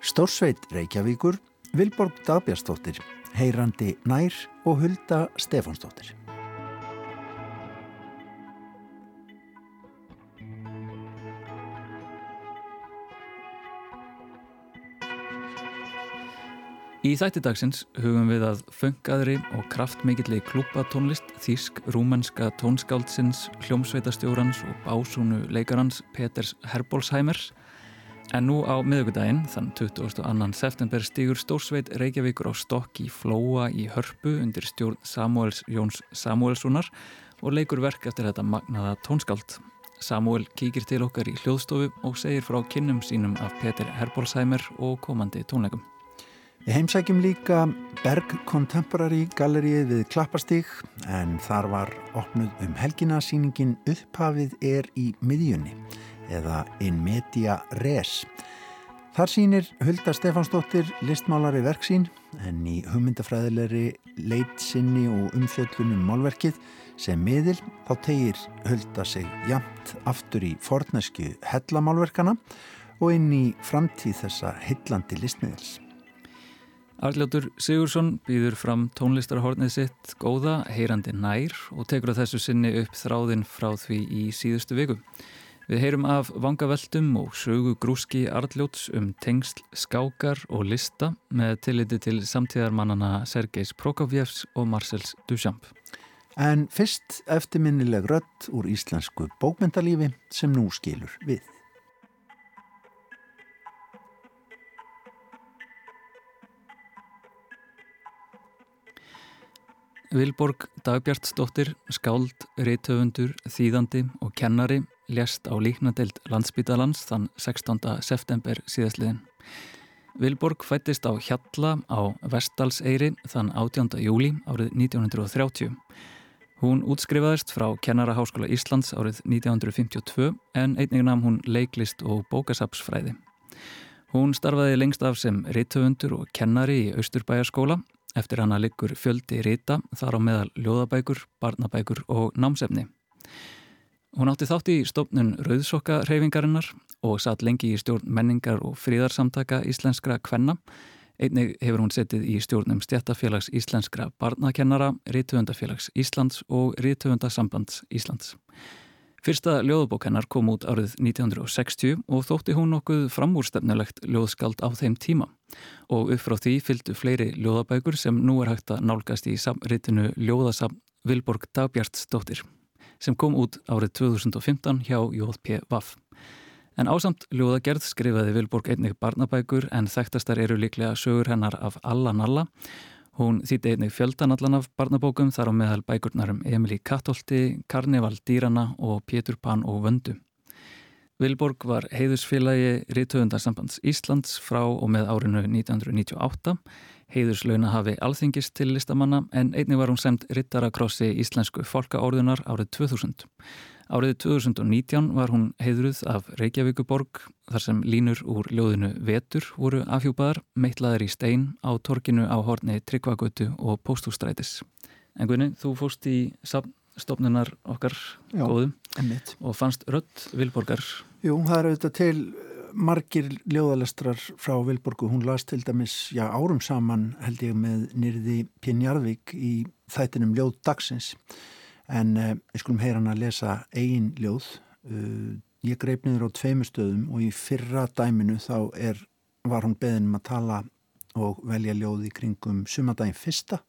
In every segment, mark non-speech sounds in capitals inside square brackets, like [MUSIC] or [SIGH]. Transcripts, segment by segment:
Stórsveit Reykjavíkur, Vilborg Dagbjörnsdóttir, Heyrandi Nær og Hulda Stefánsdóttir. Í þættidagsins hugum við að funkaðri og kraftmikilli klúpatónlist þýsk rúmenska tónskáldsins, hljómsveitastjórans og básúnu leikarans Peters Herbolsheimer en nú á miðugudaginn, þann 22. september, stýgur Stórsveit Reykjavíkur á stokk í Flóa í Hörpu undir stjórn Samuels Jóns Samuelssonar og leikur verk eftir þetta magnaða tónskáld. Samuel kíkir til okkar í hljóðstofu og segir frá kynnum sínum af Peter Herbolsheimer og komandi tónleikum. Við heimsækjum líka Berg Contemporary Galleríið við Klappastík en þar var opnuð um helgina síningin Upphafið er í miðjunni eða In Media Res. Þar sínir Hulda Stefansdóttir listmálari verksín en í hugmyndafræðilegri leitsinni og umfjöllunum málverkið sem miðil þá tegir Hulda sig jamt aftur í fornesku hellamálverkana og inn í framtíð þessa hillandi listmiðils. Arljótur Sigursson býður fram tónlistarhornið sitt góða, heyrandi nær og tekur á þessu sinni upp þráðinn frá því í síðustu viku. Við heyrum af vangaveltum og sögu grúski Arljóts um tengsl, skákar og lista með tilliti til samtíðarmannana Sergeis Prokofjevs og Marcels Duchamp. En fyrst eftirminnileg rött úr íslensku bókmyndalífi sem nú skilur við. Vilborg Dagbjartsdóttir, skáld, reithöfundur, þýðandi og kennari lést á líknadeild landsbítalans þann 16. september síðastliðin. Vilborg fættist á Hjalla á Vestalseyri þann 18. júli árið 1930. Hún útskrifaðist frá Kennaraháskóla Íslands árið 1952 en einnig namn hún leiklist og bókasapsfræði. Hún starfaði lengst af sem reithöfundur og kennari í Austurbæjarskóla Eftir hana liggur fjöldi rita, þar á meðal ljóðabækur, barnabækur og námsefni. Hún átti þátt í stofnun Rauðsokka reyfingarinnar og satt lengi í stjórn menningar og fríðarsamtaka íslenskra kvenna. Einnig hefur hún settið í stjórnum stjættafélags íslenskra barnakennara, Rítuöndafélags Íslands og Rítuöndasambands Íslands. Fyrsta ljóðbók hennar kom út árið 1960 og þótti hún nokkuð framúrstefnulegt ljóðskald á þeim tíma og upp frá því fylgdu fleiri ljóðabækur sem nú er hægt að nálgast í samritinu Ljóðasam Vilborg Dagbjartsdóttir sem kom út árið 2015 hjá Jóðp Vaff. En ásamt ljóðagerð skrifaði Vilborg einnig barnabækur en þekktastar eru líklega sögur hennar af Alla Nalla Hún þýtti einnig fjöldanallan af barnabókum þar á meðal bækurnarum Emilí Kattolti, Karnival Dýrana og Pétur Pan og Vöndu. Vilborg var heiðusfélagi Rítuðundarsambands Íslands frá og með árinu 1998, heiðuslauna hafi alþingist til listamanna en einnig var hún semt Rittarakrossi Íslensku fólkaórðunar árið 2000. Árið 2019 var hún heiðruð af Reykjavíkuborg þar sem línur úr ljóðinu Vetur voru afhjúpaðar, meittlaðar í stein á torkinu á horni Tryggvagötu og Póstústrætis. En Gunni, þú fóst í stofnunar okkar Já, góðum Einmitt. og fannst rött Vilborgar. Jú, það er auðvitað til margir ljóðalestrar frá Vilborgu. Hún las til dæmis, já, árum saman held ég með nýrði Pínjarðvík í þættinum Ljóð dagsins en uh, ég skulum heyra hann að lesa eigin ljóð. Uh, ég greip niður á tveimu stöðum og í fyrra dæminu þá er, var hún beðin um að tala og velja ljóð í kringum sumadaginn fyrsta.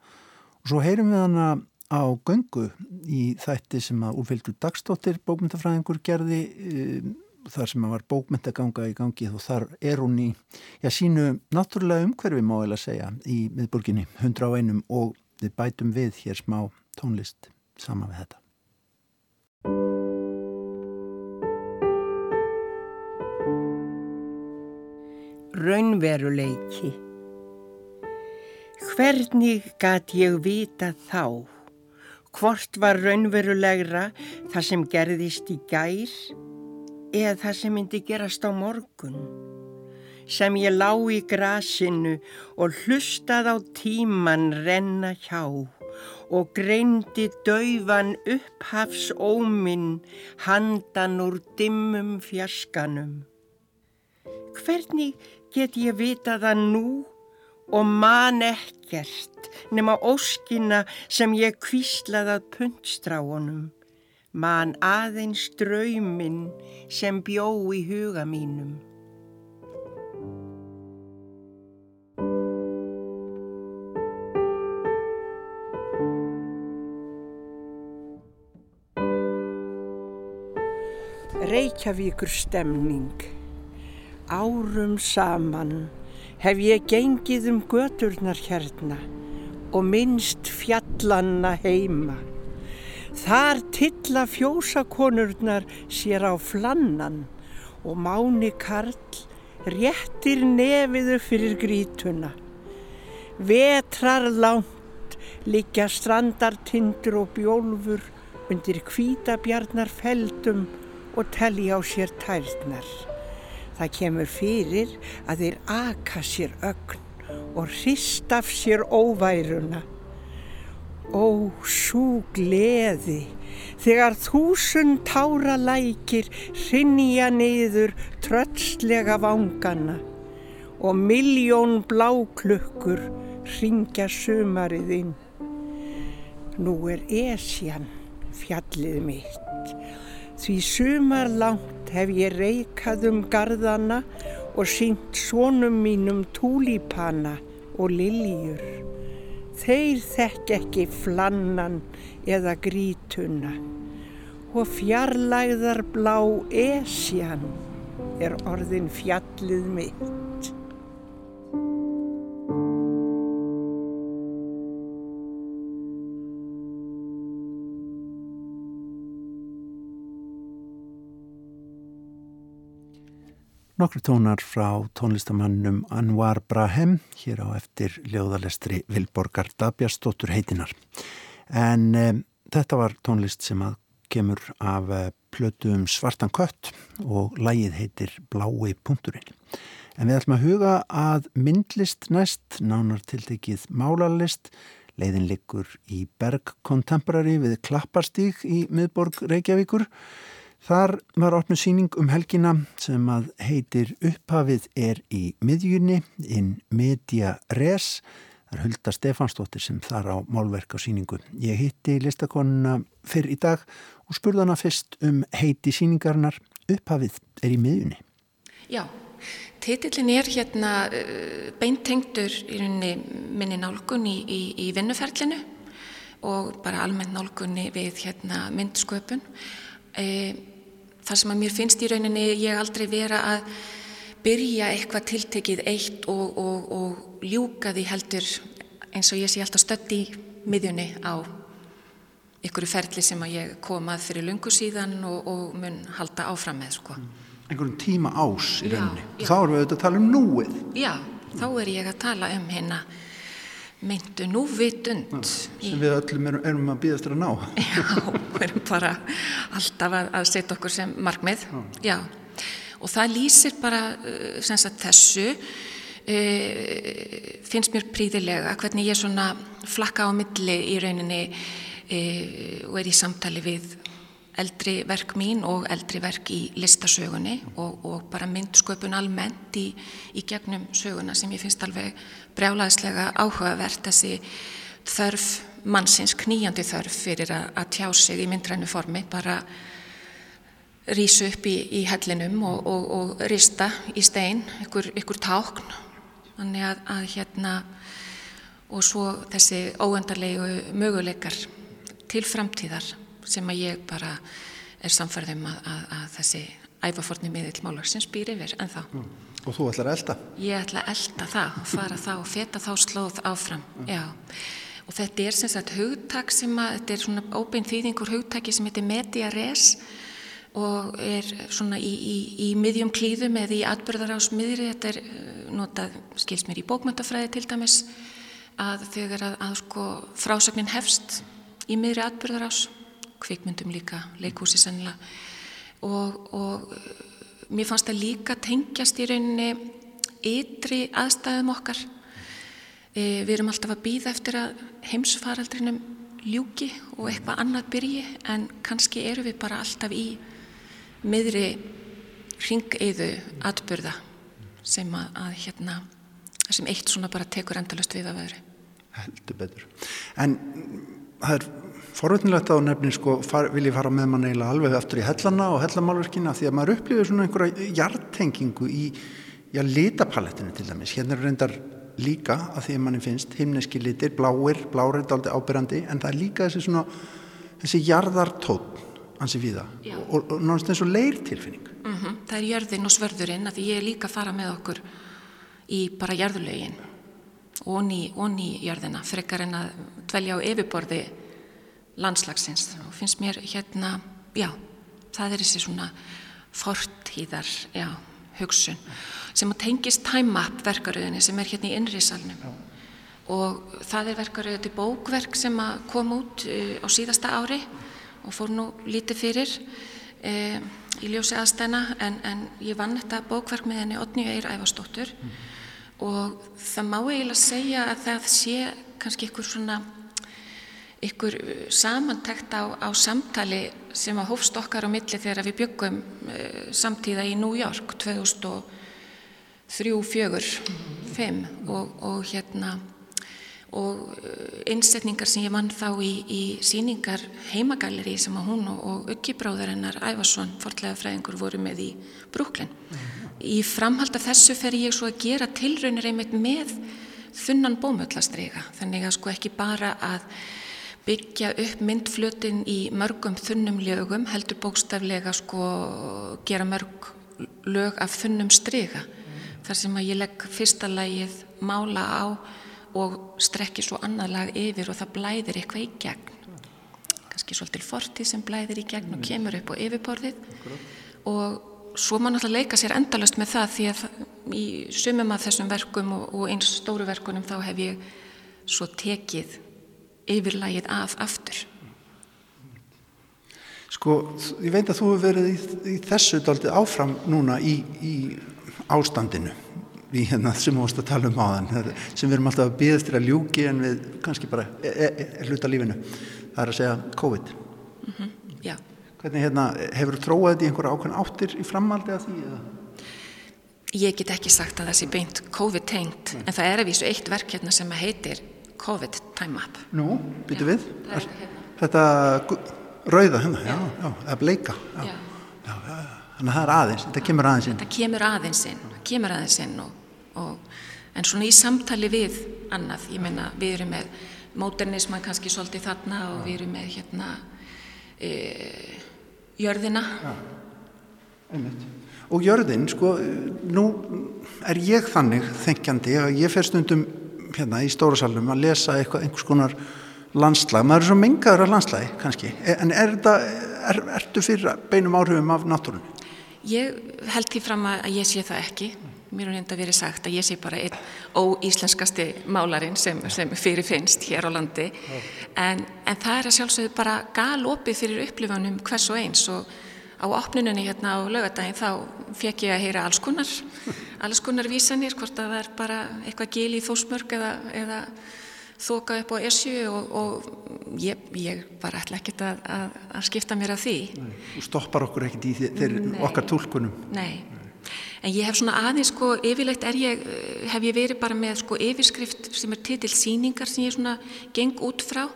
Og svo heyrum við hana á göngu í þætti sem að úrfylgdu dagstóttir bókmyndafræðingur gerði uh, þar sem að var bókmyndaganga í gangi og þar er hún í já, sínu náttúrulega umhverfi má ég að segja í miðburginni 101 og við bætum við hér smá tónlist sama við þetta. Raunveruleiki Hvernig gat ég vita þá? Hvort var raunverulegra það sem gerðist í gær eða það sem myndi gerast á morgun? Sem ég lá í grasinu og hlustað á tíman renna hjá og greindi dauvan upphafs óminn handan úr dimmum fjaskanum. Hvernig get ég vitað að nú og man ekkert nema óskina sem ég kvíslaðað puntstráunum, man aðeins drauminn sem bjó í huga mínum. Reykjavíkur stemning Árum saman hef ég gengið um göturnar hérna og minnst fjallanna heima. Þar tilla fjósakonurnar sér á flannan og máni Karl réttir nefiðu fyrir grítuna. Vetrar langt liggja strandartindur og bjólfur undir kvítabjarnar feldum og telli á sér tærnar. Það kemur fyrir að þeir aka sér ögn og hrist af sér óværuna. Ó, svo gleði þegar þúsund tára lækir hrinja niður trötslega vangana og miljón bláklukkur ringja sumarið inn. Nú er Esjan fjallið mitt því sumar langt hef ég reykað um gardana og sínt svonum mínum túlípana og liljur. Þeir þekk ekki flannan eða grítuna og fjarlæðar blá esjan er orðin fjallið mitt. Nokkru tónar frá tónlistamannum Anwar Brahem hér á eftir ljóðalestri Vilborgar Dabjastóttur heitinar. En e, þetta var tónlist sem að kemur af e, plötu um svartan kött og lægið heitir Blái punkturinn. En við ætlum að huga að myndlist næst, nánar tiltekið málarlist, leiðin liggur í Berg Contemporary við Klapparstík í miðborg Reykjavíkur Þar var opnum síning um helgina sem að heitir Upphafið er í miðjunni in media res. Það er Hulda Stefansdóttir sem þar á málverk á síningu. Ég hitti listakonuna fyrr í dag og spurði hana fyrst um heiti síningarnar Upphafið er í miðjunni. Já, titillin er hérna uh, beintengtur í minni nálgun í, í, í vinnuferlinu og bara almennt nálgunni við hérna myndsköpun e, þar sem að mér finnst í rauninni ég aldrei vera að byrja eitthvað tiltekið eitt og, og, og ljúka því heldur eins og ég sé alltaf stött í miðjunni á ykkur ferli sem að ég kom að fyrir lungu síðan og, og mun halda áfram með sko. Mm. Einhverjum tíma ás í rauninni. Já, já. Þá erum við auðvitað að tala um núið. Já, þá er ég að tala um hérna myndu núvitund sem við öllum erum, erum að býðast að ná. [LAUGHS] Já, við erum bara alltaf að, að setja okkur sem markmið. Já. já, og það lýsir bara uh, sagt, þessu. E, finnst mér príðilega hvernig ég svona flakka á milli í rauninni e, og er í samtali við eldri verk mín og eldri verk í listasögunni og, og bara myndsköpun almennt í, í gegnum söguna sem ég finnst alveg brjálaðislega áhugavert þessi þörf mannsins, kníjandi þörf fyrir að, að tjá sig í myndrænu formi, bara rýsu upp í, í hellinum og, og, og rista í stein, ykkur, ykkur tákn, þannig að, að hérna og svo þessi óendarlegu möguleikar til framtíðar sem að ég bara er samfærðum að, að, að þessi æfaforni miðill málagsins býr yfir en þá. Mm. Og þú ætlar að elda? Ég ætla að elda það og fara þá og feta þá slóð áfram, mm. já. Og þetta er sem sagt hugtak sem að, þetta er svona óbein þýðingur hugtaki sem heitir media res og er svona í, í, í miðjum klíðum eða í atbyrðarás miðri, þetta er eh, notað, skils mér í bókmöntafræði til dæmis, að þegar að, að sko frásagnin hefst í miðri atbyrðarás kvikmyndum líka, leikhúsi sennilega og, og uh, mér fannst það líka tengjast í rauninni ytri aðstæðum okkar e, við erum alltaf að býða eftir að heimsfaraldrinum ljúki og eitthvað annað byrji en kannski eru við bara alltaf í miðri ringeiðu atbyrða sem að, að hérna sem eitt svona bara tekur endalust við af öðru. Heldur betur. En það er forveitinlegt að nefnin sko far, vil ég fara með mann eiginlega alveg aftur í hellana og hellamálverkina því að maður upplifir svona einhverja hjartengingu í já, litapalettinu til dæmis. Hérna er reyndar líka að því að manni finnst himneski litir, bláir, bláir er aldrei ábyrjandi en það er líka þessi svona þessi jarðartótt ansi við það og, og, og náttúrulega eins og leirtilfinning. Mm -hmm. Það er jörðin og svörðurinn að ég er líka að fara með okkur í bara jarðulögin og ný, jörðina frekar en að dvelja á yfirborði landslagsins. Og finnst mér hérna, já, það er þessi svona fortíðar, já, hugsun sem að tengist time up verkaröðinni sem er hérna í innriðsalnum og það er verkaröðu til bókverk sem að kom út uh, á síðasta ári og fór nú lítið fyrir uh, í ljósi aðstæna en, en ég vann þetta bókverk með henni Otni Eir Ævastóttur mm. Og það má eiginlega segja að það sé kannski ykkur svona ykkur uh, samantækt á, á samtali sem að hófst okkar á milli þegar við byggum uh, samtíða í New York 2003, 2004, 2005 og, og hérna og uh, innsetningar sem ég mann þá í, í síningar heimagalleri sem að hún og, og Uggibráðarinnar Ævarsson, fortlega fræðingur, voru með í Brúklinn. Í framhald af þessu fer ég svo að gera tilraunir einmitt með þunnan bómöllastrega, þannig að sko ekki bara að byggja upp myndflutin í mörgum þunnum lögum, heldur bókstaflega sko gera mörg lög af þunnum strega. Mm. Þar sem að ég legg fyrsta lagið mála á og strekki svo annað lag yfir og það blæðir eitthvað í gegn. Kanski svolítil fortið sem blæðir í gegn og kemur upp á yfirborðið og svo má náttúrulega leika sér endalust með það því að í sumum af þessum verkum og, og eins stóru verkunum þá hef ég svo tekið yfirlægið af aftur. Sko, ég veit að þú hefur verið í, í þessu daldið áfram núna í, í ástandinu í hérna sem við ást að tala um áðan sem við erum alltaf að býðast til að ljúki en við kannski bara er, er, er hluta lífinu. Það er að segja COVID. Mm -hmm, Já Hvernig hérna, hefur þú tróðið þetta í einhverja ákveðin áttir í framaldi að því? Eða? Ég get ekki sagt að það sé beint COVID tengt mm. en það er að vísu eitt verk hérna sem heitir COVID Time Up. Nú, byttu við. Er, hérna. Þetta rauða hérna, já, já, eða bleika. Já. Já. Já, þannig að það er aðeins, þetta kemur aðeins inn. Þetta kemur aðeins inn, kemur aðeins inn og, og, en svona í samtali við annað, ég meina við erum með móternisman kannski svolítið þarna og við erum með hérna e, jörðina. Já, einmitt. Og jörðin, sko, nú er ég þannig þengjandi að ég fer stundum hérna í stóra salnum að lesa eitthvað, einhvers konar landslag, maður er svo mengaður af landslagi kannski, en er það er, ertu fyrir beinum áhrifum af náttúrunni? Ég held því fram að ég sé það ekki mér er enda verið sagt að ég sé bara einn óíslenskasti málarinn sem, sem fyrir finnst hér á landi. En, en það er að sjálfsögðu bara galopið fyrir upplifunum hvers og eins. Og á opnununni hérna á lögadaginn þá fekk ég að heyra alls konar, [LAUGHS] alls konar vísanir, hvort að það er bara eitthvað gil í þósmörg eða, eða þoka upp á esju og, og ég, ég bara ætla ekkert að, að, að skipta mér af því. Þú stoppar okkur ekkert í þeir okkar tólkunum? Nei, en ég hef svona aðeins sko, yfirleitt er ég, hef ég verið bara með sko yfirskrift sem er titil síningar sem ég svona geng út frá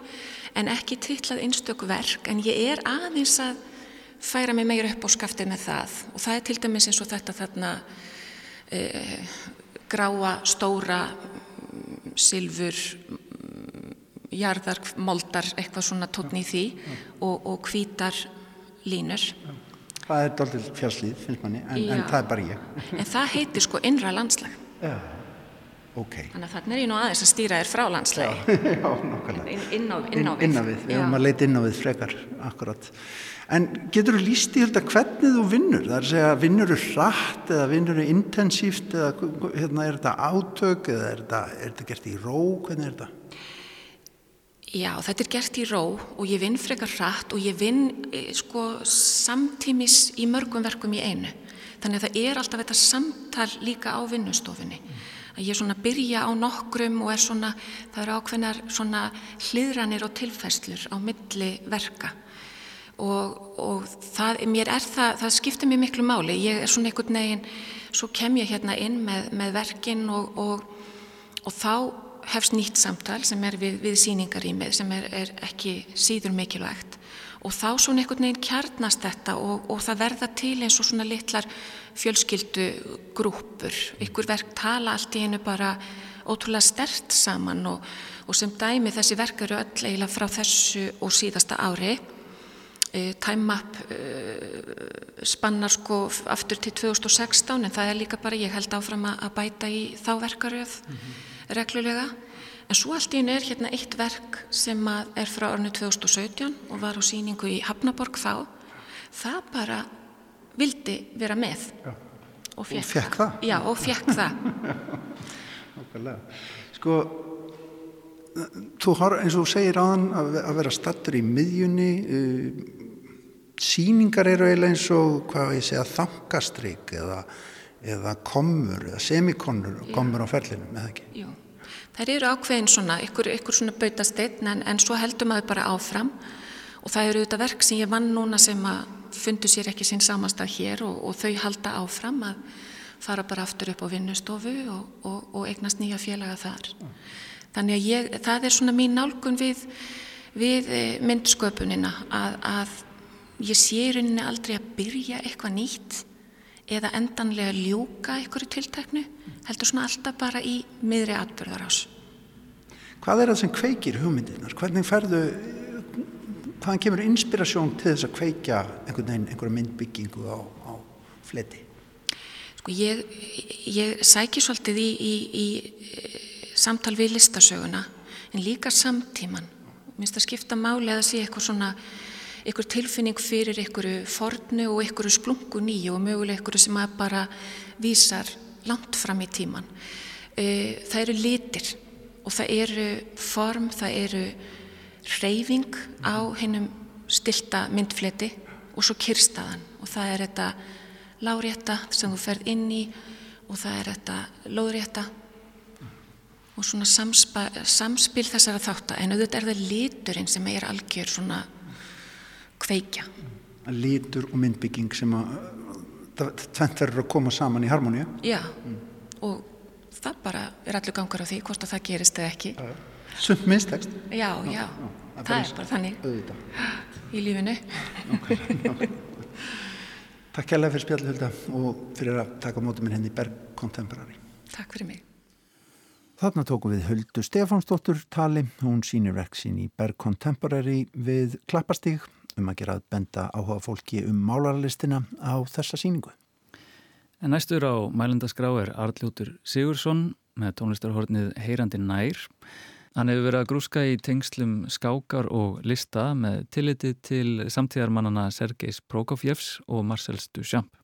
en ekki titlað einstök verk. En ég er aðeins að færa mig meira upp á skaftið með það. Og það er til dæmis eins og þetta þarna e, gráa, stóra silfur jarðar, moldar, eitthvað svona tótn í því. Og, og hvítar línur Það er doldil fjárslið, finnst manni, en, en það er bara ég En það heitir sko innra landslag Já Okay. Þannig að þarna er ég nú aðeins að stýra þér frá landslægi. Já, [LAUGHS] já, nokkulega. Inn, inn, á, inn á við. Inn á við, við höfum að leita inn á við frekar, akkurat. En getur þú líst í þetta hvernig þú vinnur? Það er að segja, vinnur þú hratt eða vinnur þú intensíft eða hérna, er þetta átök eða er þetta, er þetta gert í ró? Hvernig er þetta? Já, þetta er gert í ró og ég vinn frekar hratt og ég vinn e, sko samtímis í mörgum verkum í einu. Þannig að það er alltaf þetta samtal líka á vinnustofunni. Mm. að ég svona byrja á nokkrum og er svona, það eru ákveðnar svona hliðranir og tilfæslur á milli verka og, og það, mér er það, það skiptir mér miklu máli, ég er svona einhvern veginn, svo kem ég hérna inn með, með verkin og, og, og þá hefst nýtt samtal sem er við, við síningarýmið sem er, er ekki síður mikilvægt. Og þá svona einhvern veginn kjarnast þetta og, og það verða til eins og svona litlar fjölskyldu grúpur, ykkur verk tala allt í einu bara ótrúlega stert saman og, og sem dæmi þessi verk eru öll eiginlega frá þessu og síðasta ári. Eh, time map uh, spannar sko aftur til 2016 en það er líka bara ég held áfram að bæta í þá verkaröð. Mm -hmm. Reglulega. En svo allt í einu er hérna eitt verk sem er frá ornu 2017 og var á síningu í Hafnaborg þá. Það bara vildi vera með. Já. og fekk það. það? Já og fekk það. [LAUGHS] Sko þú har eins og segir aðan að vera stattur í miðjunni uh, síningar eru eiginlega eins og hvað ég segja þangastrygg eða, eða komur eða semikonur komur á ferlinum, eða ekki? Jú, þær eru ákveðin svona, ykkur, ykkur svona bautasteinn en, en svo heldur maður bara áfram og það eru auðvitað verk sem ég vann núna sem að fundu sér ekki sín samastað hér og, og þau halda áfram að fara bara aftur upp á vinnustofu og, og, og eignast nýja félaga þar. Þannig að ég, það er svona mín nálgun við, við eh, myndsköpunina að, að ég sé í rauninni aldrei að byrja eitthvað nýtt eða endanlega ljúka einhverju tilteknu, heldur svona alltaf bara í miðri atbyrðarás. Hvað er það sem kveikir hugmyndirnar? Hvernig ferðu, hvaðan kemur inspirasjón til þess að kveikja einhvern veginn, einhverja myndbyggingu á, á fleti? Sko ég, ég sæki svolítið í, í, í samtal við listasöguna en líka samtíman. Mér finnst að skipta máli að það sé eitthvað svona ykkur tilfinning fyrir ykkuru fornu og ykkuru splungu nýju og möguleg ykkuru sem að bara vísar langt fram í tíman. E, það eru litir og það eru form, það eru reyfing á hennum stilta myndfleti og svo kyrstaðan og það er þetta lárétta sem þú ferð inn í og það er þetta lóðrétta og svona samspil þessara þáttar en auðvitað er það liturinn sem er algjör svona kveikja. Lítur og myndbygging sem að tvent verður að koma saman í harmoníu. Já, mm. og það bara er allur gangar á því hvort að það gerist eða ekki. Sund minnstekst. Já, já, já, það, það er bara þannig auðvitað. í lífinu. Takk kærlega fyrir spjallhulda og fyrir að taka mótið minn henni í Berg Contemporary. Takk fyrir mig. Þarna tóku við Huldu Stefánsdóttur tali, hún sínir verk sín í Berg Contemporary við Klappastíg um að gera að benda áhuga fólki um málarlistina á þessa síningu. En næstur á mælendaskrá er Arljótur Sigursson með tónlistarhornið Heyrandi nær. Hann hefur verið að grúska í tengslum skákar og lista með tilliti til samtíðarmannana Sergeis Prokofjevs og Marcel Duchamp.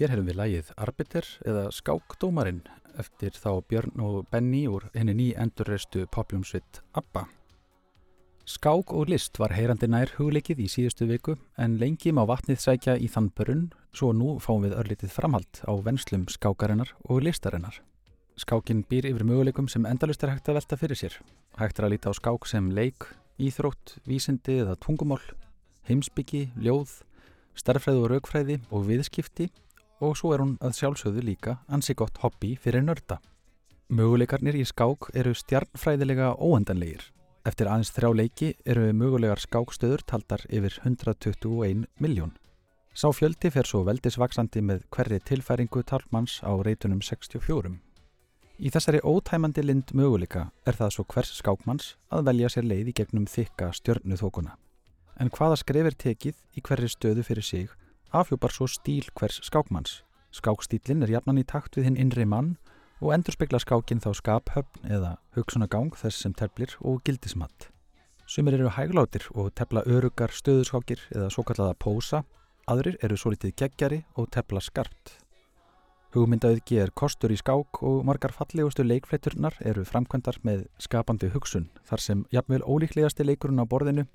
Hér hefum við lægið Arbiter eða Skákdómarinn eftir þá Björn og Benny úr henni ný endurreistu popljómsvitt ABBA. Skák og list var heyrandi nær hugleikið í síðustu viku en lengi má vatnið sækja í þann börun svo nú fáum við örlitið framhald á venslum skákarinnar og listarinnar. Skákin býr yfir möguleikum sem endalust er hægt að velta fyrir sér. Hægt er að líta á skák sem leik, íþrótt, vísindi eða tungumál, heimsbyggi, ljóð, starfræðu og raukfræði og viðskipti og svo er hún að sjálfsögðu líka ansi gott hobby fyrir nörda. Möguleikarnir í skák eru stjarnfræðilega óendanlegir. Eftir aðeins þrjá leiki eru mögulegar skákstöður taldar yfir 121 miljón. Sá fjöldi fer svo veldisvaksandi með hverri tilfæringu talmanns á reytunum 64. Í þessari ótæmandi lind möguleika er það svo hvers skákmanns að velja sér leið í gegnum þykka stjörnu þókuna. En hvaða skrefir tekið í hverri stöðu fyrir sig afhjúpar svo stíl hvers skákmanns. Skákstílinn er jafnan í takt við hinn innri mann og endur spekla skákinn þá skaphöfn eða hugsunagang þess sem teflir og gildismatt. Sumir eru hæglátir og tefla örugar stöðuskákir eða svo kallaða pósa, aðrir eru svo litið geggjari og tefla skarpt. Hugmyndaauðgi er kostur í skák og margar fallegustu leikfleiturnar eru framkvæmdar með skapandi hugsun þar sem jafnvel ólíklegasti leikurinn á borðinu,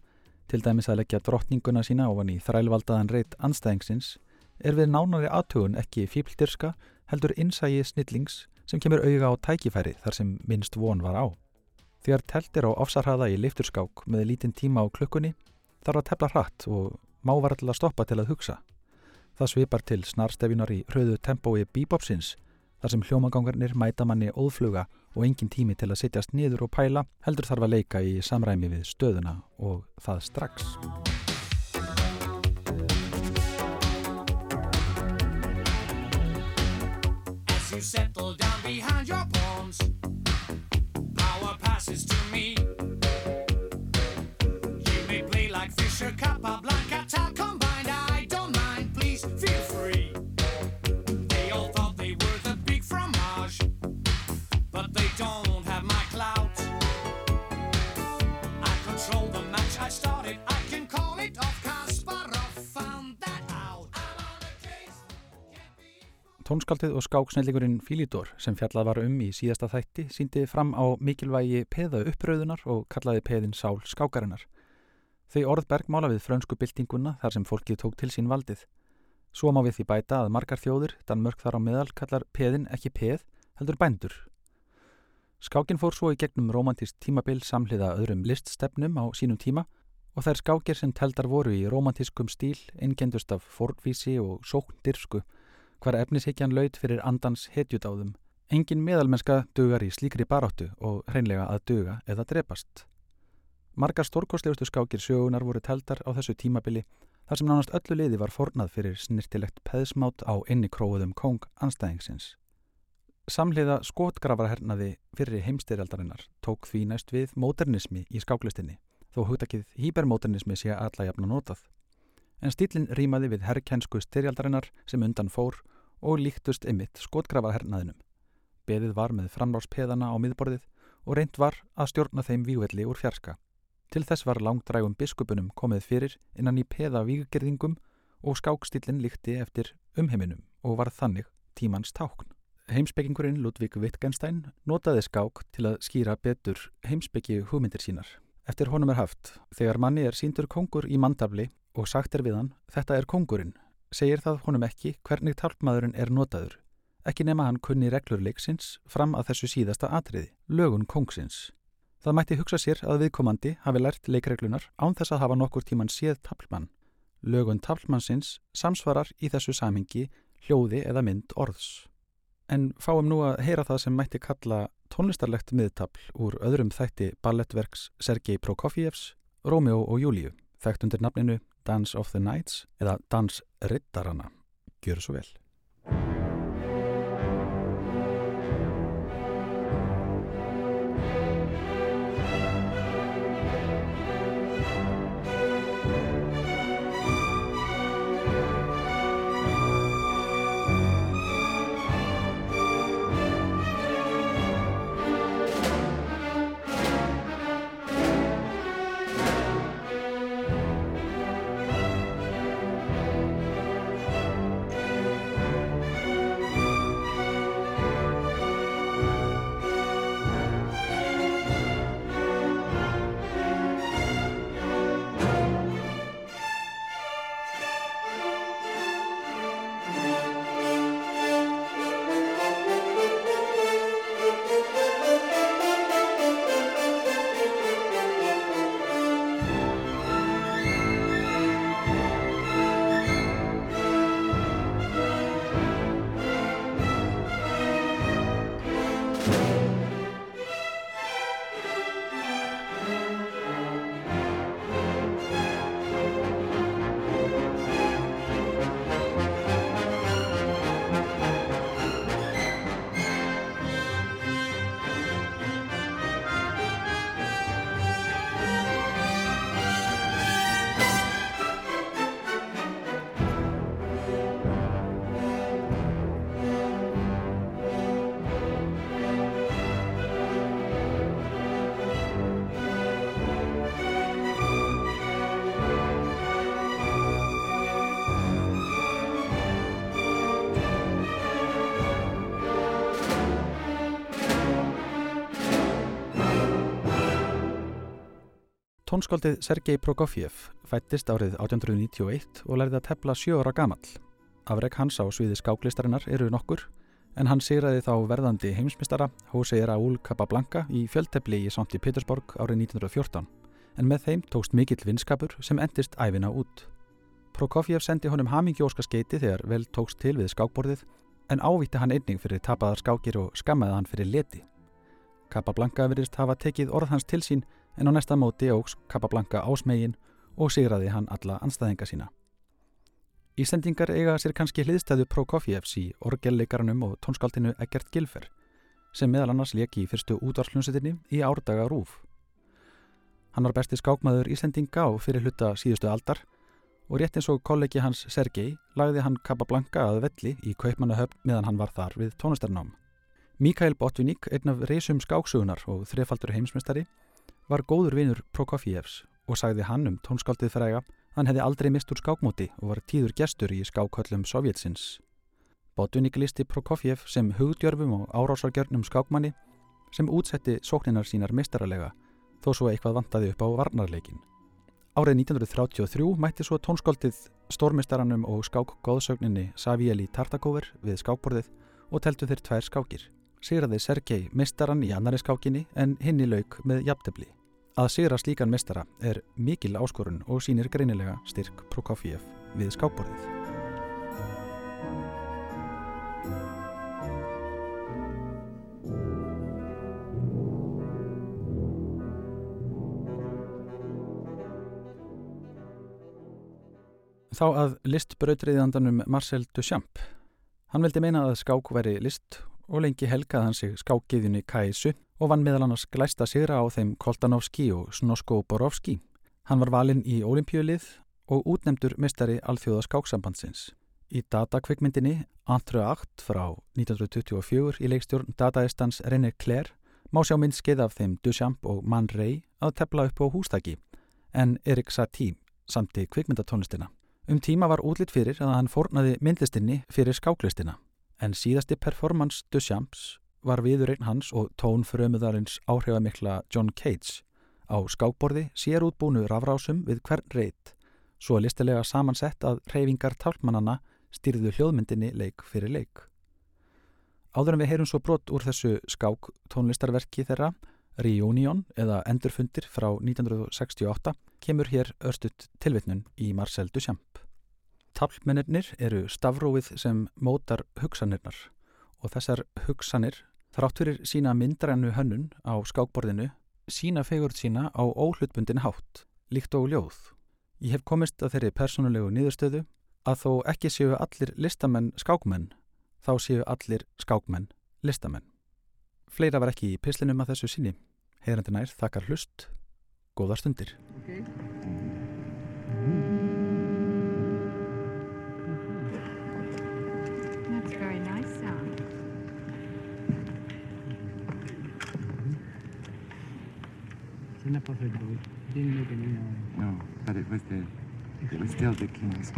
til dæmis að leggja drottninguna sína ofan í þrælvaldaðan reyt anstæðingsins, er við nánari aðtugun ekki fíbldyrska heldur innsægi snillings sem kemur auðga á tækifæri þar sem minnst von var á. Þegar telt er á ofsarhaða í lifturskák með lítinn tíma á klukkunni þarf að tefla hratt og má var alltaf að stoppa til að hugsa. Það svipar til snarstefinar í hröðu tempói bíbopsins þar sem hljómagangarnir mæta manni óðfluga og engin tími til að sittjast niður og pæla heldur þarf að leika í samræmi við stöðuna og það strax. you settle down behind your pawns. Power passes to me. You may play like Fisher, Capablanca, Tal Tónskaldið og skáksnellingurinn Fílidor sem fjallað var um í síðasta þætti síndi fram á mikilvægi peða uppröðunar og kallaði peðin sál skákarinnar. Þau orð bergmála við frönsku byltinguna þar sem fólkið tók til sín valdið. Svo má við því bæta að margar þjóður, Danmörk þar á meðal, kallar peðin ekki peð, heldur bændur. Skákin fór svo í gegnum romantist tímabil samhliða öðrum liststefnum á sínum tíma og þær skákir sem teldar voru í romantiskum stíl innkendust af forvísi og sókndirfsku hvar efnishyggjan laud fyrir andans hetjudáðum. Engin meðalmennska dugar í slíkri baráttu og hreinlega að duga eða drepast. Margar stórkostlegustu skákir sjögunar voru teldar á þessu tímabili þar sem nánast öllu liði var fornað fyrir snirtilegt peðsmátt á inni króðum kong anstæðingsins. Samhliða skotgravarhernaði fyrir heimstyrjaldarinnar tók því næst við móternismi í skáklistinni, þó hugtakið hýpermóternismi sé alla jafna notað en stílinn rýmaði við herrkjensku styrjaldarinnar sem undan fór og líktust ymitt skotgrafarhernaðinum. Beðið var með framláspeðana á miðborðið og reynd var að stjórna þeim vígvelli úr fjarska. Til þess var langdrægum biskupunum komið fyrir innan í peða víggerðingum og skákstílinn líkti eftir umheiminum og var þannig tímans tákn. Heimsbyggingurinn Ludvík Wittgenstein notaði skák til að skýra betur heimsbyggi hugmyndir sínar. Eftir honum er haft, þegar manni er síndur kongur í mandafli og sagt er við hann, þetta er kongurinn, segir það honum ekki hvernig talpmaðurinn er notaður, ekki nema hann kunni reglur leiksins fram að þessu síðasta atriði, lögun kongsins. Það mætti hugsa sér að viðkomandi hafi lært leikreglunar án þess að hafa nokkur tíman séð taplmann. Lögun taplmannsins samsvarar í þessu samhengi hljóði eða mynd orðs. En fáum nú að heyra það sem mætti kalla tónlistarlegt miðtapl úr öðrum þætti ballettverks Sergei Prokofjevs, Rómjó og Júliu, þekkt undir nafninu Dance of the Nights eða Dans Riddarana. Gjör svo vel. Tónskóldið Sergei Prokofjev fættist árið 1891 og lærði að tepla sjö ára gamall. Afreg hans á sviði skáklistarinnar eru nokkur en hann sigraði þá verðandi heimsmystara Jose Raúl Capablanca í fjöldtepli í Santi Petersborg árið 1914 en með þeim tókst mikill vinskapur sem endist æfina út. Prokofjev sendi honum hamingjóska skeiti þegar vel tókst til við skákborðið en ávíti hann einning fyrir tapaðar skákir og skammaði hann fyrir leti. Capablanca verist hafa tekið orð hans til sín en á næsta móti ógs Capablanca ásmegin og sigraði hann alla anstæðinga sína. Ísendingar eiga sér kannski hliðstæðu Prokofjevs í orgelleikarnum og tónskaldinu Egert Gilfer sem meðal annars leki í fyrstu útvarslunsetinni í árdaga Rúf. Hann var besti skákmaður Ísendinga á fyrir hluta síðustu aldar og rétt eins og kollegi hans Sergei lagði hann Capablanca að velli í kaupmannahöfn meðan hann var þar við tónastarnám. Mikael Botvinnik, einn af reysum skáksugunar og þrefaldur heimsmestari, var góður vinur Prokofjevs og sagði hann um tónskáldið fræga hann hefði aldrei mist úr skákmóti og var tíður gestur í skákhöllum Sovjetsins. Botvinnik listi Prokofjev sem hugdjörfum og árásargjörnum skákmanni sem útsetti sókninar sínar mistaralega þó svo eitthvað vantaði upp á varnarleikin. Árið 1933 mætti svo tónskáldið stórmistaranum og skákgóðsögninni Savieli Tartakover við skákborðið og teltu þeir tvær skákir sigraði Sergei mistaran í annari skákinni en hinn í lauk með jafntefli. Að sigra slíkan mistara er mikil áskorun og sínir greinilega styrk Prokofiev við skákborðið. Þá að listbrautriðandanum Marcel Duchamp. Hann veldi meina að skák væri list og lengi helgaði hann sig skákiðjunni Kaisu og vann meðal annars glæsta sigra á þeim Koltanovski og Snosko Borovski. Hann var valinn í olimpíulið og útnemdur mistari alþjóða skáksambandsins. Í datakvikmyndinni Entre 8 frá 1924 í leikstjórn dataestans René Claire má sjá myndskeið af þeim Duchamp og Man Ray að tepla upp á hústaki en Erik Satie samti kvikmyndatónlistina. Um tíma var útlitt fyrir að hann fornaði myndlistinni fyrir skáklistina en síðasti performance Duchamps var viðurregn hans og tónfrömuðarins áhrifamikla John Cage á skákborði sér útbúnu rafrásum við hvern reyt, svo listilega samansett að reyfingar tálmannana styrðu hljóðmyndinni leik fyrir leik. Áður en við heyrum svo brott úr þessu skák tónlistarverki þeirra, Reunion eða Endurfundir frá 1968, kemur hér örstutt tilvitnun í Marcel Duchamp. Taflmennir eru stafróið sem mótar hugsanirnar og þessar hugsanir þrátt fyrir sína myndrænu hönnun á skákborðinu sína fegurð sína á óhlutbundin hátt, líkt og ljóð. Ég hef komist að þeirri personulegu niðurstöðu að þó ekki séu allir listamenn skákmenn, þá séu allir skákmenn listamenn. Fleira var ekki í pislinum að þessu síni. Heyrandi nær þakkar hlust, góðar stundir. Okay. Not perfect didn't make any noise. No, but it was the it was still the king's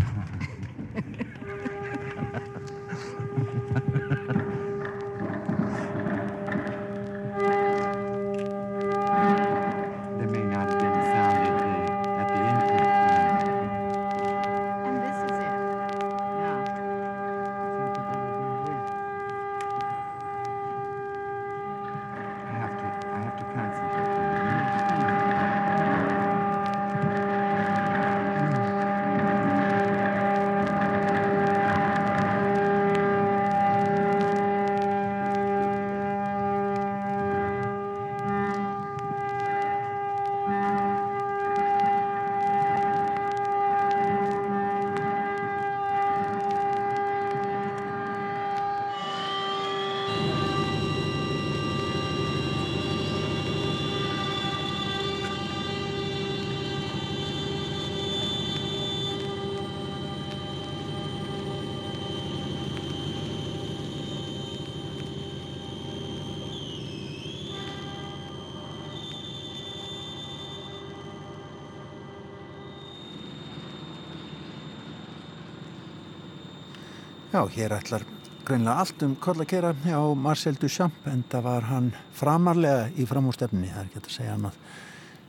Já, hér ætlar greinlega allt um koll að kera á Marcel Duchamp en það var hann framarlega í framústefni, það er ekki að segja annað.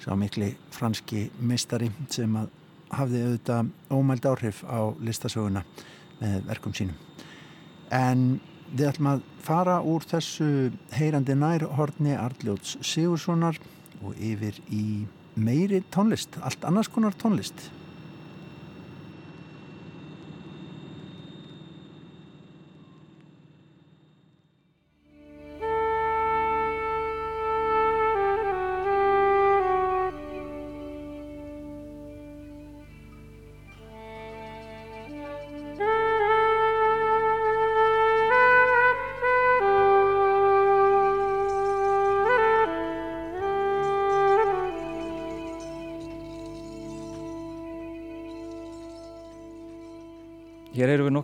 sá mikli franski mistari sem að hafði auðvitað ómæld áhrif á listasöguna með verkum sínum. En við ætlum að fara úr þessu heyrandi nærhorni Arljóts Sigurssonar og yfir í meiri tónlist, allt annars konar tónlist.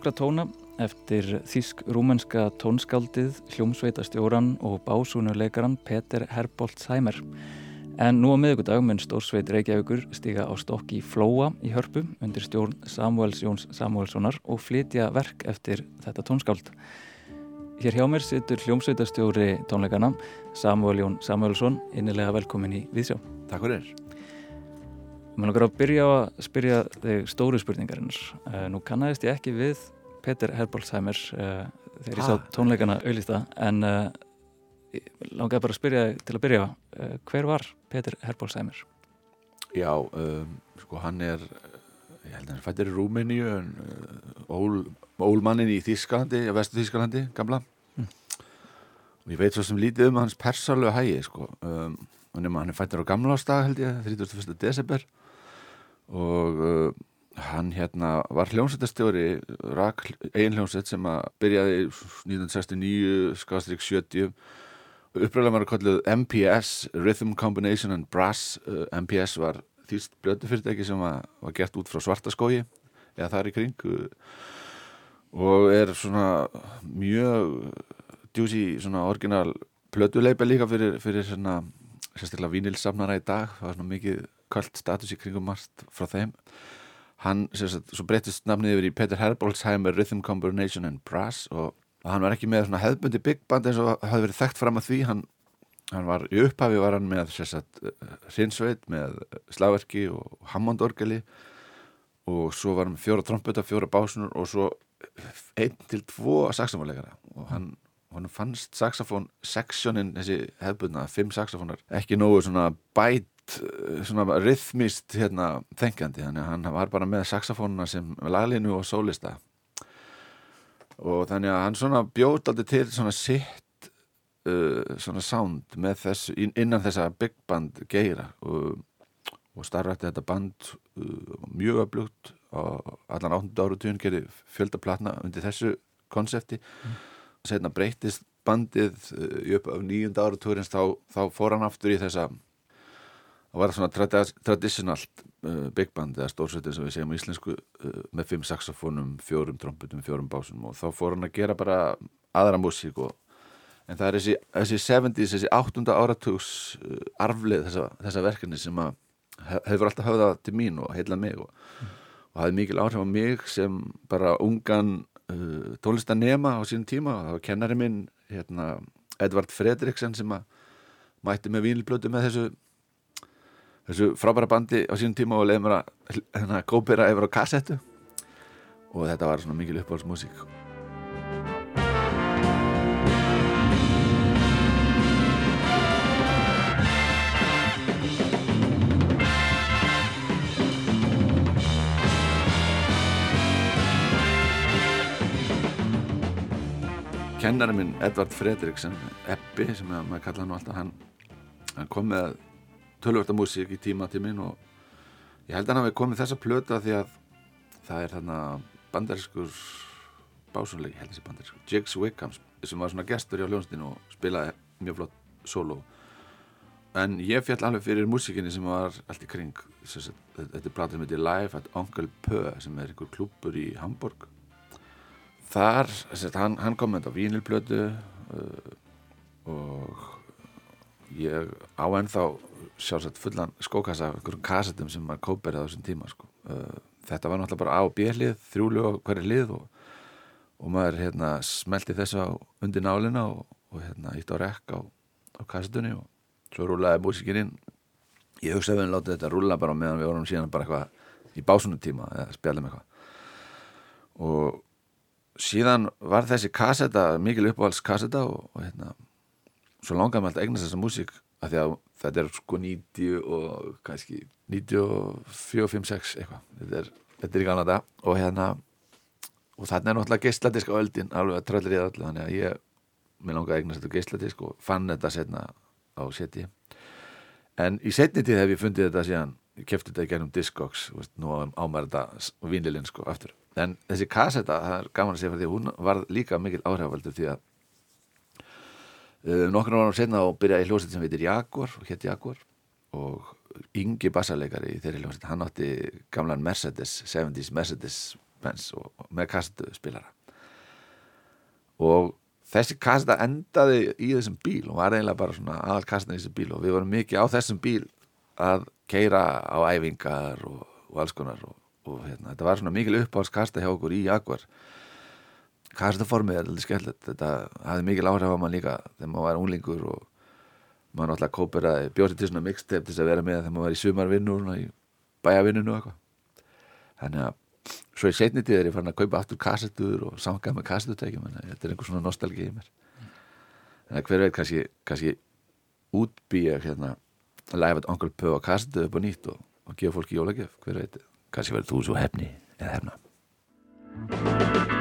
Nokkra tóna eftir þísk-rúmenska tónskaldið, hljómsveitastjóran og básúnuleikaran Peter Herboltzheimer. En nú á miðugudag mun Stórsveit Reykjavíkur stiga á stokki Flóa í hörpu undir stjórn Samuels Jóns Samuelssonar og flytja verk eftir þetta tónskáld. Hér hjá mér situr hljómsveitastjóri tónleikana Samuel Jón Samuelsson, innilega velkomin í Vísjá. Takk fyrir. Mér langar að byrja að spyrja þig stóru spurningarinn. Uh, nú kannæðist ég ekki við Peter Herbolzheimer uh, þegar ég sá tónleikana auðvitað en uh, langar bara að spyrja til að byrja á hver var Peter Herbolzheimer? Já, um, sko hann er ég held að hann fættir í Rúmeníu en ól, ólmannin í Þískalandi, vestu Þískalandi, gamla mm. og ég veit svo sem lítið um hans persarlega hægi sko um, hann er fættir á gamla ástag held ég, 31. desember og uh, hann hérna var hljómsættastjóri rak einn hljómsætt sem að byrjaði 1969 skastrík 70 uppræðilega var að kalluð MPS Rhythm Combination and Brass. Uh, MPS var þýst blötufyrirtæki sem að, var gert út frá svartaskógi eða þar í kring. Og er svona mjög djúsi svona orginal blötuleipa líka fyrir, fyrir svona sérstaklega vínilsamnara í dag. Það var svona mikið kallt status í kringum margt frá þeim hann, sagt, svo breytist nafnið yfir í Peter Herbolzheimer Rhythm Combination and Brass og, og hann var ekki með svona hefðbundi big band eins og hafði verið þekkt fram að því. Hann, hann var, í upphafi var hann með hrinsveit með slagverki og hammondorgeli og svo var hann fjóra tromputa, fjóra básunur og svo einn til tvo saxofónleikara og hann hann fannst saxofón seksjónin, þessi hefðbundna, fimm saxofónar ekki nógu svona bæt Eh, svona rithmist hérna þengjandi, þannig að hann var bara með saxofónuna sem laglinu og sólista og þannig að hann svona bjóð aldrei til svona sitt uh, svona sound með þess innan þessa big band geira og, og starfætti þetta band uh, mjög öflugt og allan 8. áratun gerir fjöldaplatna undir þessu konsepti mm. setna breytist bandið uh, upp af nýjunda áratúrins þá, þá fór hann aftur í þessa það var svona traditionalt uh, big band eða stórsveitir sem við segjum í íslensku uh, með fimm saxofónum, fjórum tromputum, fjórum básum og þá fór hann að gera bara aðra músík og en það er þessi, þessi 70's, þessi 8. áratugs uh, arflið þessa, þessa verkefni sem að hefur alltaf höfðað til mín og heila mig og, mm. og hafði mikil áhrif á mig sem bara ungan uh, tónlistanema á sín tíma og það var kennari minn hérna, Edvard Fredriksson sem að mætti með vínilblötu með þessu þessu frábæra bandi á sínum tíma og leiði mér að hérna, gópera yfir á kassettu. Og þetta var svona mikil uppáhaldsmusík. Kennarinn minn Edvard Fredriksson Eppi sem maður kallaði hann alltaf hann, hann kom með tölvörta músík í tíma til minn og ég held að hann hafi komið þessa plöta því að það er þarna bandariskur básunleiki, held þessi bandariskur Jigs Wickham sem var svona gestur hjá hljónstinu og spilaði mjög flott solo en ég fjall alveg fyrir músíkinni sem var allt í kring þetta er plata sem heitir Live at Uncle Pö sem er einhver klúpur í Hamburg þar, hann, hann kom með þetta vínilplötu uh, og ég á ennþá sjálfsagt fullan skókassa af einhverjum kassetum sem maður kóperið á þessum tíma sko. Uh, þetta var náttúrulega bara A og B hlið þrjúlu og hverju hlið og, og maður hérna, smelti þessu undir nálina og, og hérna, ítt á rekk á, á kassetunni og svo rúlaði músikinn inn ég hugsaði við að láta þetta rúla bara meðan við vorum síðan bara eitthvað í básunum tíma eða spjallum eitthvað og síðan var þessi kasseta mikil uppáhalds kasseta og, og hérna svo langaði maður alltaf að eignast þessa músík af því að þetta er sko 90 og kannski 94, 5, 6 eitthvað. Þetta er, þetta er í þetta og hérna og þarna er náttúrulega geisladisk á öldin alveg að það allir þannig að ég mér langaði að eignast þetta geisladisk og fann þetta setna á seti. En í setni tíð hef ég fundið þetta síðan ég kefti þetta í gennum Discogs veist, nú ámæður þetta vínlilinn sko aftur. En þessi kasseta, það er gaman að segja fyrir því hún var líka mikil áhrifaldur því að nokkur ára senna og byrjaði hljóset sem heitir Jaguar og hétt Jaguar og yngi bassarleikari í þeirri hljóset hann átti gamlan Mercedes 70's Mercedes Benz og, og með kassetu spilara og þessi kasseta endaði í þessum bíl og var eiginlega bara svona aðal kasseta í þessum bíl og við vorum mikið á þessum bíl að keira á æfingar og, og alls konar og, og hérna, þetta var svona mikil uppáhaldskasta hjá okkur í Jaguar kastaformið er alveg skemmtilegt. Þetta hafði mikil áhrif á mann líka þegar maður var unglingur og maður náttúrulega kóperaði bjósið til svona mixtape til þess að vera með þegar maður var í í bæjavinnunu og eitthvað. Þannig að svo í setni tíð er ég farin að kaupa aftur kassetur og samkað með kassetutækjum en þetta er einhver svona nostalgi í mér. En hver veit kannski, kannski útbýja hérna live at Uncle Pö á kassetu upp á nýtt og, og gefa fólki jólagjöf, hver veit kannski verður þú svo hefni eða hefna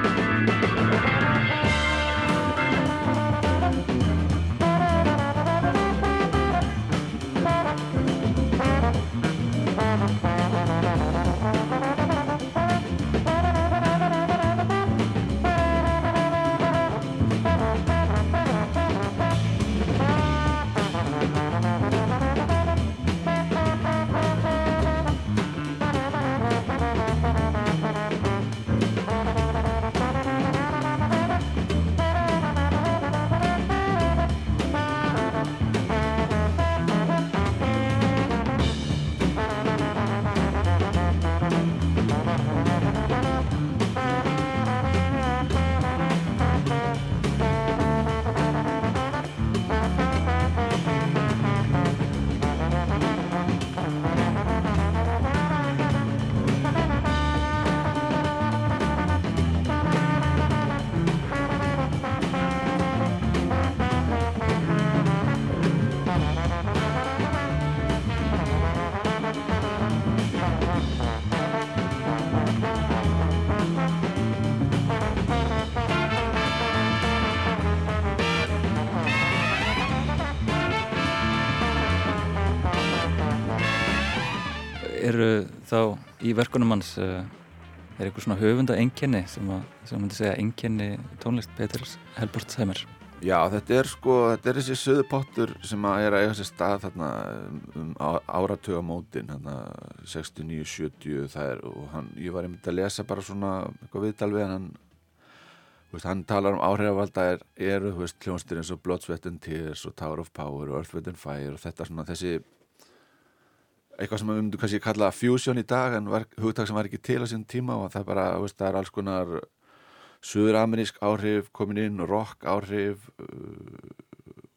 í verkunum hans uh, er eitthvað svona höfunda enginni sem að, sem myndi segja enginni tónlist Peters Helbortsheimer Já, þetta er sko, þetta er þessi söðupottur sem að er að eiga sér stað þarna um áratugamótin þarna 69-70 það er og hann, ég var einmitt að lesa bara svona eitthvað viðtal við hann. Veist, hann talar um áhrifvalda er, veist, hljónstir eins og Blood, Sweat and Tears og Tower of Power og Earth, Wind and Fire og þetta svona þessi eitthvað sem við myndum kannski kalla fusion í dag en var, hugtak sem var ekki til á sín tíma og það er bara, veist, það er alls konar suður-amerísk áhrif komin inn, rock áhrif uh,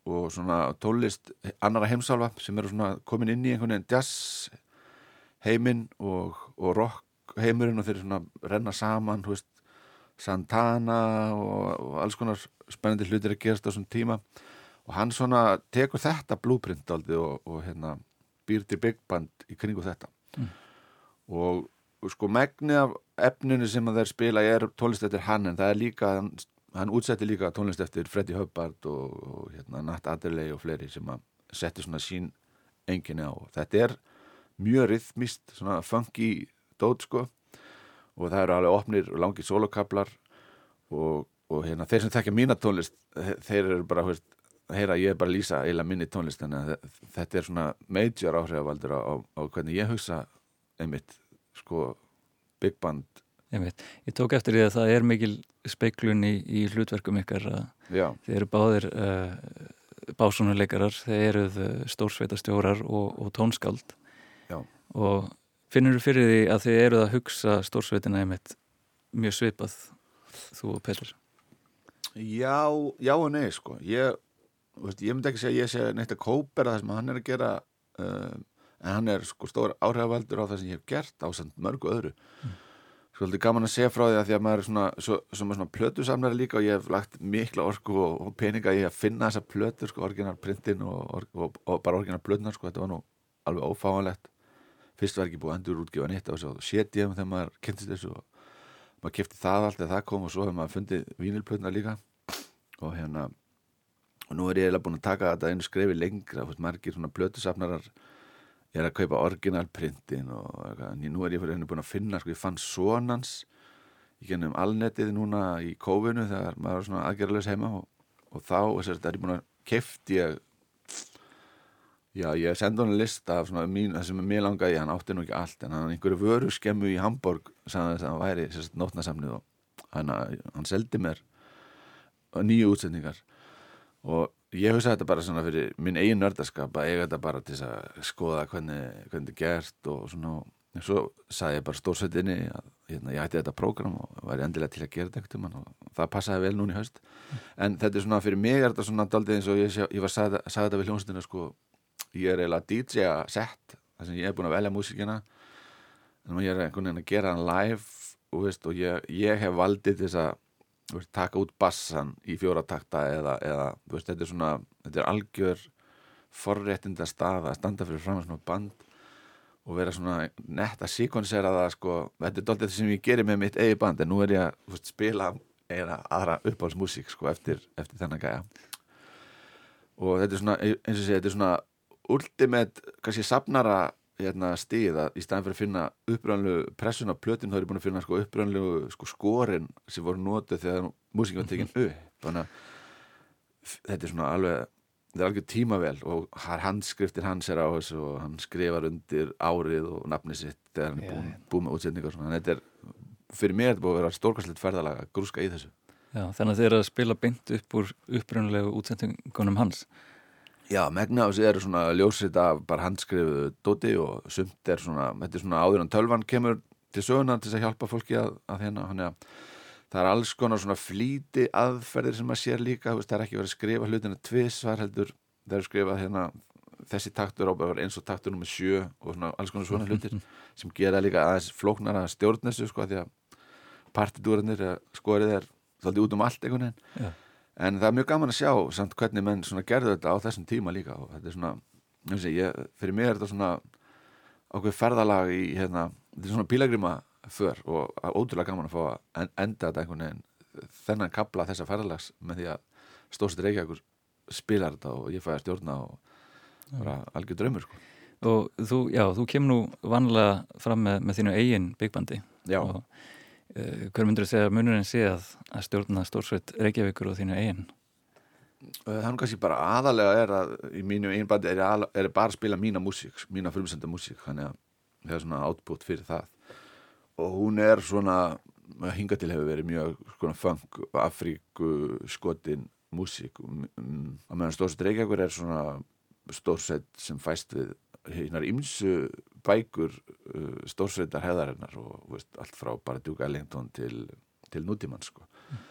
og svona tólist annara heimsálfa sem eru svona komin inn í einhvern veginn jazz heiminn og, og rock heimurinn og þeir svona renna saman veist, Santana og, og alls konar spennandi hlutir að gerast á svona tíma. Og hann svona tekur þetta blúprint aldrei og, og hérna býr til big band í kringu þetta mm. og, sko megni af efninu sem að þeir spila er tónlist eftir hann en það er líka hann, hann útsetti líka tónlist eftir Freddie Hubbard og, og hérna, Nat Adderley og fleiri sem að setti svona sín enginni á þetta er mjög rithmist, svona funky dót sko og það eru alveg opnir og langir solokablar og, og hérna, þeir sem þekkja mína tónlist þeir eru bara veist, heyra ég er bara að lýsa eila minni tónlist þannig að þetta er svona major áhrifaldur á, á, á hvernig ég hugsa einmitt sko big band. Ég, ég tók eftir því að það er mikil speiklun í, í hlutverkum ykkar þeir eru báðir uh, básunuleikarar, þeir eru stórsveitastjórar og, og tónskáld. Já. og finnur þú fyrir því að þið eruð að hugsa stórsveitina einmitt mjög svipað þú og Petur Já, já og nei sko. Ég, veist, ég myndi ekki segja að ég sé neitt að kópera það sem hann er að gera uh, en hann er sko stór áhrifavaldur á það sem ég hef gert á samt mörgu öðru. Mm. svolítið gaman að segja frá því að því að maður er svona, svo, svona, svona plötusamnari líka og ég hef lagt mikla orku og, og peninga í að finna þessa plötur sko, orginalprintin og, og, og bara orginalplötunar sko, þetta var nú alveg ófáanlegt. Fyrst var ekki búið endur útgefa nýtt og svo séti ég um þegar maður kynntist þessu og maður kæfti það allt eða það kom og svo hefur maður fundið vínilplötunar líka. Og hérna og nú er ég eiginlega búin að taka þetta einu skrefi lengra, veist, margir svona blötusafnarar ég er að kaupa orginalprintin og nú er ég fyrir henni búin að finna, sko, ég fann sonans ég gennum alnetið núna í kófinu þegar maður var svona aðgerðalus heima og, og þá, þess er ég búin að kefti ég já, ég sendi hann að lista af svona mín, það sem er mér langaði, hann átti nú ekki allt en hann einhverju vöru skemmu í Hamburg sagði þess að hann væri, sérst, nótnasamnið og hann, hann seldi mér nýju útsendingar og ég hugsa þetta bara svona fyrir minn eigin nördaskap að eiga þetta bara til að skoða hvernig, hvernig þetta er gert og svona. Og svo sagði ég bara stórsveitinni að hérna, ég ætti þetta prógram og væri endilega til að gera þetta um og það passaði vel núni í haust. En þetta er svona fyrir mig er þetta svona daldið eins og ég, ég var sagði, sagði þetta við hljómsundinu sko, ég er eiginlega DJ að sett þar sem ég er búin að velja músíkina. En ég er einhvern veginn að gera hann live og, veist, og ég, ég hef valdið þess að veist, taka út bassan í fjóratakta eða, eða veist, þetta er svona þetta er algjör forréttinda stað að standa fyrir fram að svona band og vera svona nett að síkonsera það sko, þetta er doldið það sem ég gerir með mitt eigi band en nú er ég að veist, spila eina aðra uppáhaldsmusík sko eftir, eftir þennan gæja. Og þetta er svona eins og sé, þetta er svona ultimate, kannski sapnara hérna, stíð að í staðan fyrir að finna uppröðanlegu pressun á plötinn þá er ég búin að finna sko, uppröðanlegu sko, skorin sem voru nótið þegar músíkinn var tekinn upp. Þannig að þetta er svona alveg þetta er alveg tímavel og handskriftir hans er á þessu og hann skrifar undir árið og nafni sitt þegar hann er búin, búin með útsetningar þannig að þetta er, fyrir mér er þetta búin að vera stórkastlegt ferðalega að grúska í þessu. Já, þannig að þið eru að spila beint upp úr uppröðanlegu útsetningunum hans Já, megna á sig eru svona ljósitt af bara handskrifu dóti og sumt er svona, þetta er svona áður en tölvan kemur til söguna til þess að hjálpa fólki að, að hérna, hann er að það er alls konar svona flíti aðferðir sem maður sér líka, veist, það er ekki verið að skrifa hlutina tvísvar heldur, það er skrifað hérna, þessi taktur ábæður eins og taktur nummið sjö og svona alls konar svona hlutir [LAUGHS] sem gera líka aðeins flóknara stjórnessu sko því að partitúrarnir skorið er svolítið út um allt einhvern veginn en það er mjög gaman að sjá samt hvernig menn gerðu þetta á þessum tíma líka. Og þetta er svona, sé, ég, fyrir mig er þetta svona okkur ferðalag í hérna, þetta er svona pílagrima för og ótrúlega gaman að fá að enda þetta einhvern veginn þennan kabla þessa ferðalags með því að stóðsett Reykjavíkur spilar þetta og ég fæði að stjórna og var algjör draumur sko. og þú, já, þú kemur nú vanlega fram með, með þínu eigin byggbandi já. og hver myndur þú segja að munurinn sé að, að stjórna stórsveit Reykjavíkur og þínu eigin? Það er kannski bara aðalega er að í mínu einbandi er, að, er bara að spila mína músík, mína frumsenda músík þannig að það er svona átbútt fyrir það og hún er svona hinga til hefur verið mjög svona fang, afríku, skotin músík og meðan stórsveit Reykjavíkur er svona stórsveit sem fæst við hinnar ímsu bækur uh, stórsveitar heðarinnar og veist, allt frá bara Duke Ellington til, til nútímann sko. mm.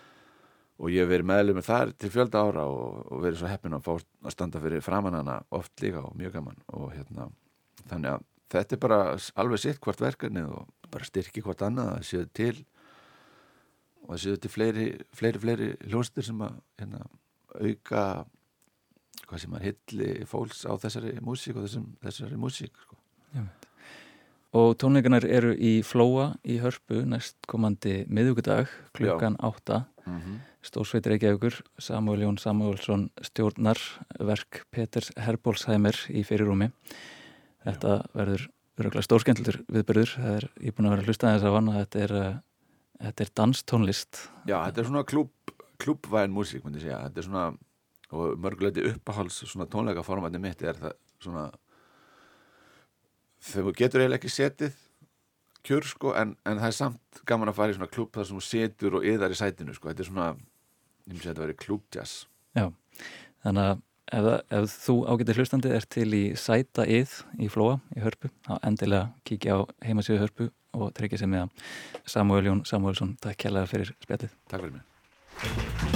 og ég hef verið meðlum með þar til fjölda ára og, og verið svo heppin að fá að standa fyrir framannana oft líka og mjög gaman og hérna þannig að þetta er bara alveg sitt hvort verkefni og bara styrki hvort annað að séu til og að séu til fleiri fleiri, fleiri hljóstur sem að hérna, auka hvað sem er hilli fólks á þessari músík og þessum, þessari músík sko. Og tónleikanar eru í Flóa í Hörpu næst komandi miðugudag klukkan 8 mm -hmm. Stórsveitir Reykjavíkur Samuel Jón Samuelsson stjórnar verk Peters Herbólsheimer í fyrirrúmi. Þetta Já. verður öruglega stórskendlur viðbyrður það er, ég er búin að vera að hlusta þess að vanna þetta er, uh, þetta er danstónlist. Já, þetta er svona klúb, klúbvæn músík, myndi ég segja. Þetta er svona og mörguleiti uppahals svona tónleikaformati mitt er það svona þú getur eiginlega ekki setið kjör sko en, en það er samt gaman að fara í svona klúb þar sem þú setur og yðar í sætinu sko, þetta er svona ég myndi að þetta veri klúbjazz. Já, þannig að ef, ef þú ágætið hlustandi er til í sæta yð í flóa í hörpu, þá endilega kíkja á heimasíðu hörpu og tryggja sig með Samuel Jón Samuelsson, takk kærlega fyrir spjallið. Takk fyrir mig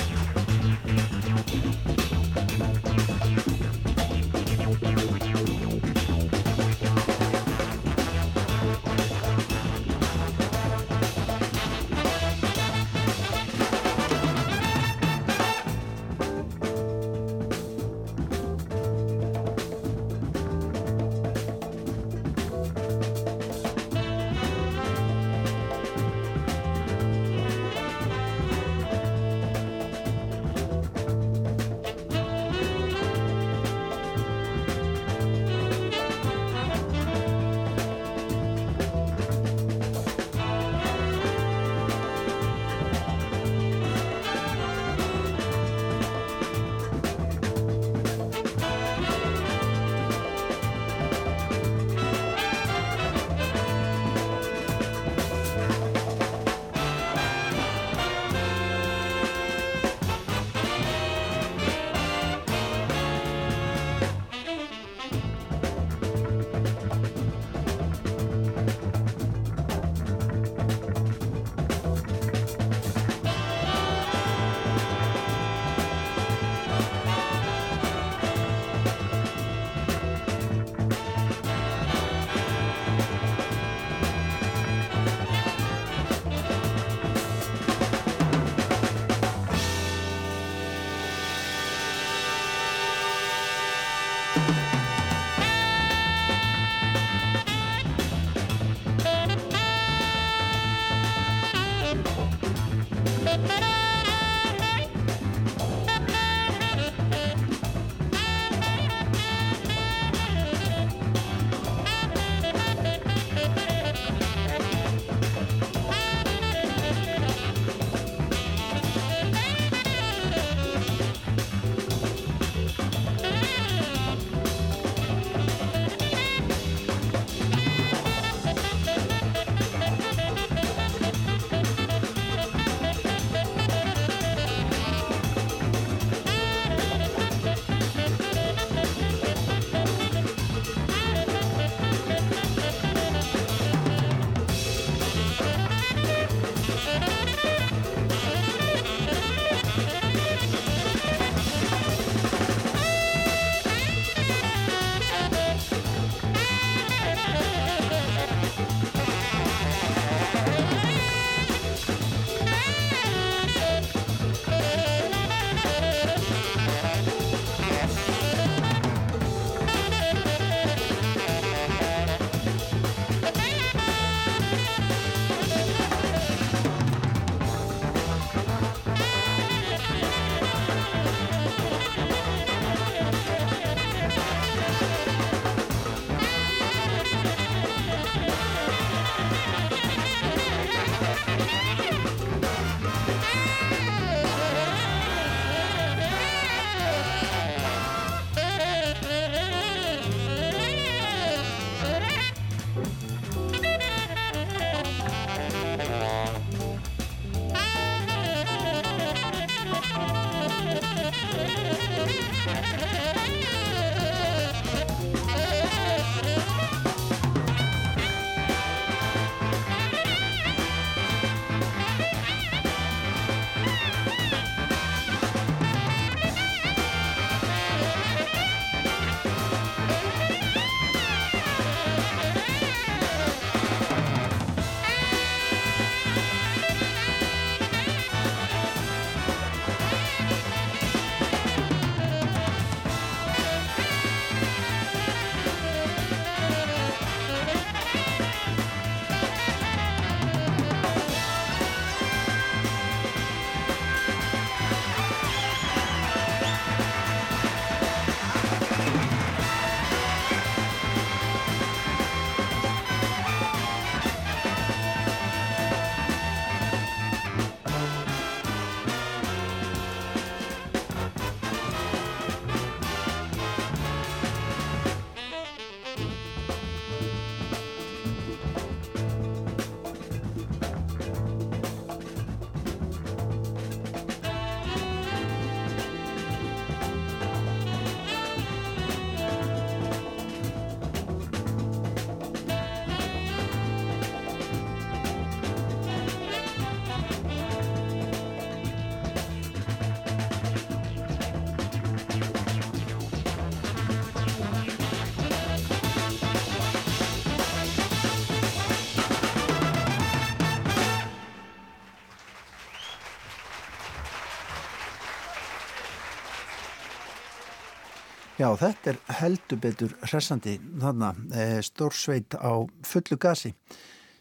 Já, þetta er heldur betur hressandi þarna, e, stórsveit á fullu gasi.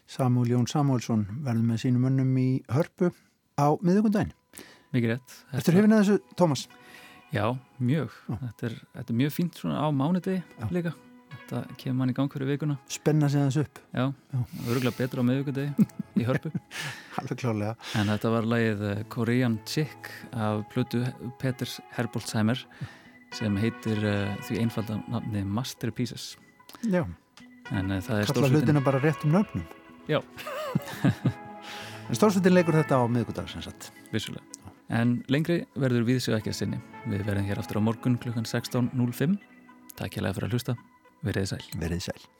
Samúl Jón Samúlsson verður með sínum önnum í hörpu á miðugundaginn. Mikið rétt. Þetta er hefinn að þessu, Tómas? Já, mjög. Þetta er, þetta er mjög fínt svona á mánudegi líka. Þetta kemur mann í gang fyrir vikuna. Spenna sig aðeins upp. Já, örgulega betra á miðugundagi í hörpu. [LAUGHS] Halveg klárlega. En þetta var lagið eh, Korean Chick af Plutu Peters Herboltzheimer sem heitir uh, því einfalda nafni Masterpieces. Já. Er Kalla hlutina bara rétt um nöfnum. Já. [LAUGHS] en stórsveitin leikur þetta á sagt. Vissulega. En lengri verður við séu ekki að sinni. Við verðum hér aftur á morgun klukkan 16.05. Takk hjá fyrir að hlusta. Verðið sæl. Verðið sæl.